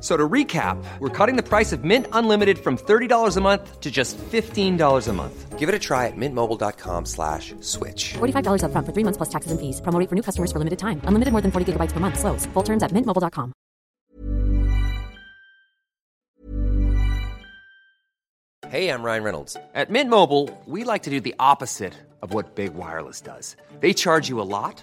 So to recap, we're cutting the price of Mint Unlimited from $30 a month to just $15 a month. Give it a try at mintmobile.com slash switch. $45 upfront for three months plus taxes and fees. Promo for new customers for limited time. Unlimited more than 40 gigabytes per month. Slows. Full terms at mintmobile.com. Hey, I'm Ryan Reynolds. At Mint Mobile, we like to do the opposite of what Big Wireless does. They charge you a lot,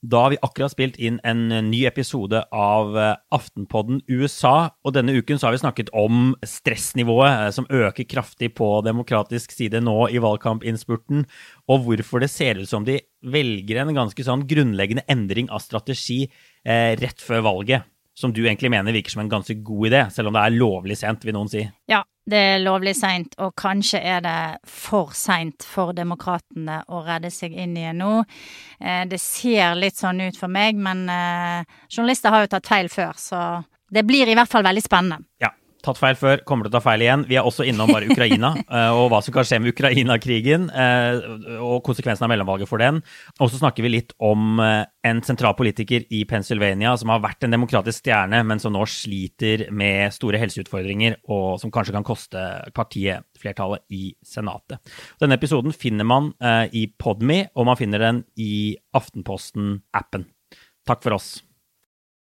Da har vi akkurat spilt inn en ny episode av eh, Aftenpodden USA, og denne uken så har vi snakket om stressnivået eh, som øker kraftig på demokratisk side nå i valgkampinnspurten, og hvorfor det ser ut som de velger en ganske sånn grunnleggende endring av strategi eh, rett før valget, som du egentlig mener virker som en ganske god idé, selv om det er lovlig sent, vil noen si. Ja, det er lovlig seint, og kanskje er det for seint for demokratene å redde seg inn igjen nå. Eh, det ser litt sånn ut for meg, men eh, journalister har jo tatt feil før, så det blir i hvert fall veldig spennende. Ja, tatt feil før, kommer til å ta feil igjen. Vi er også innom bare Ukraina eh, og hva som kan skje med Ukraina-krigen eh, og konsekvensen av mellomvalget for den. Og så snakker vi litt om eh, en sentral politiker i Pennsylvania som har vært en demokratisk stjerne, men som nå sliter med store helseutfordringer, og som kanskje kan koste partiet flertallet i Senatet. Denne episoden finner man i Podme, og man finner den i Aftenposten-appen. Takk for oss.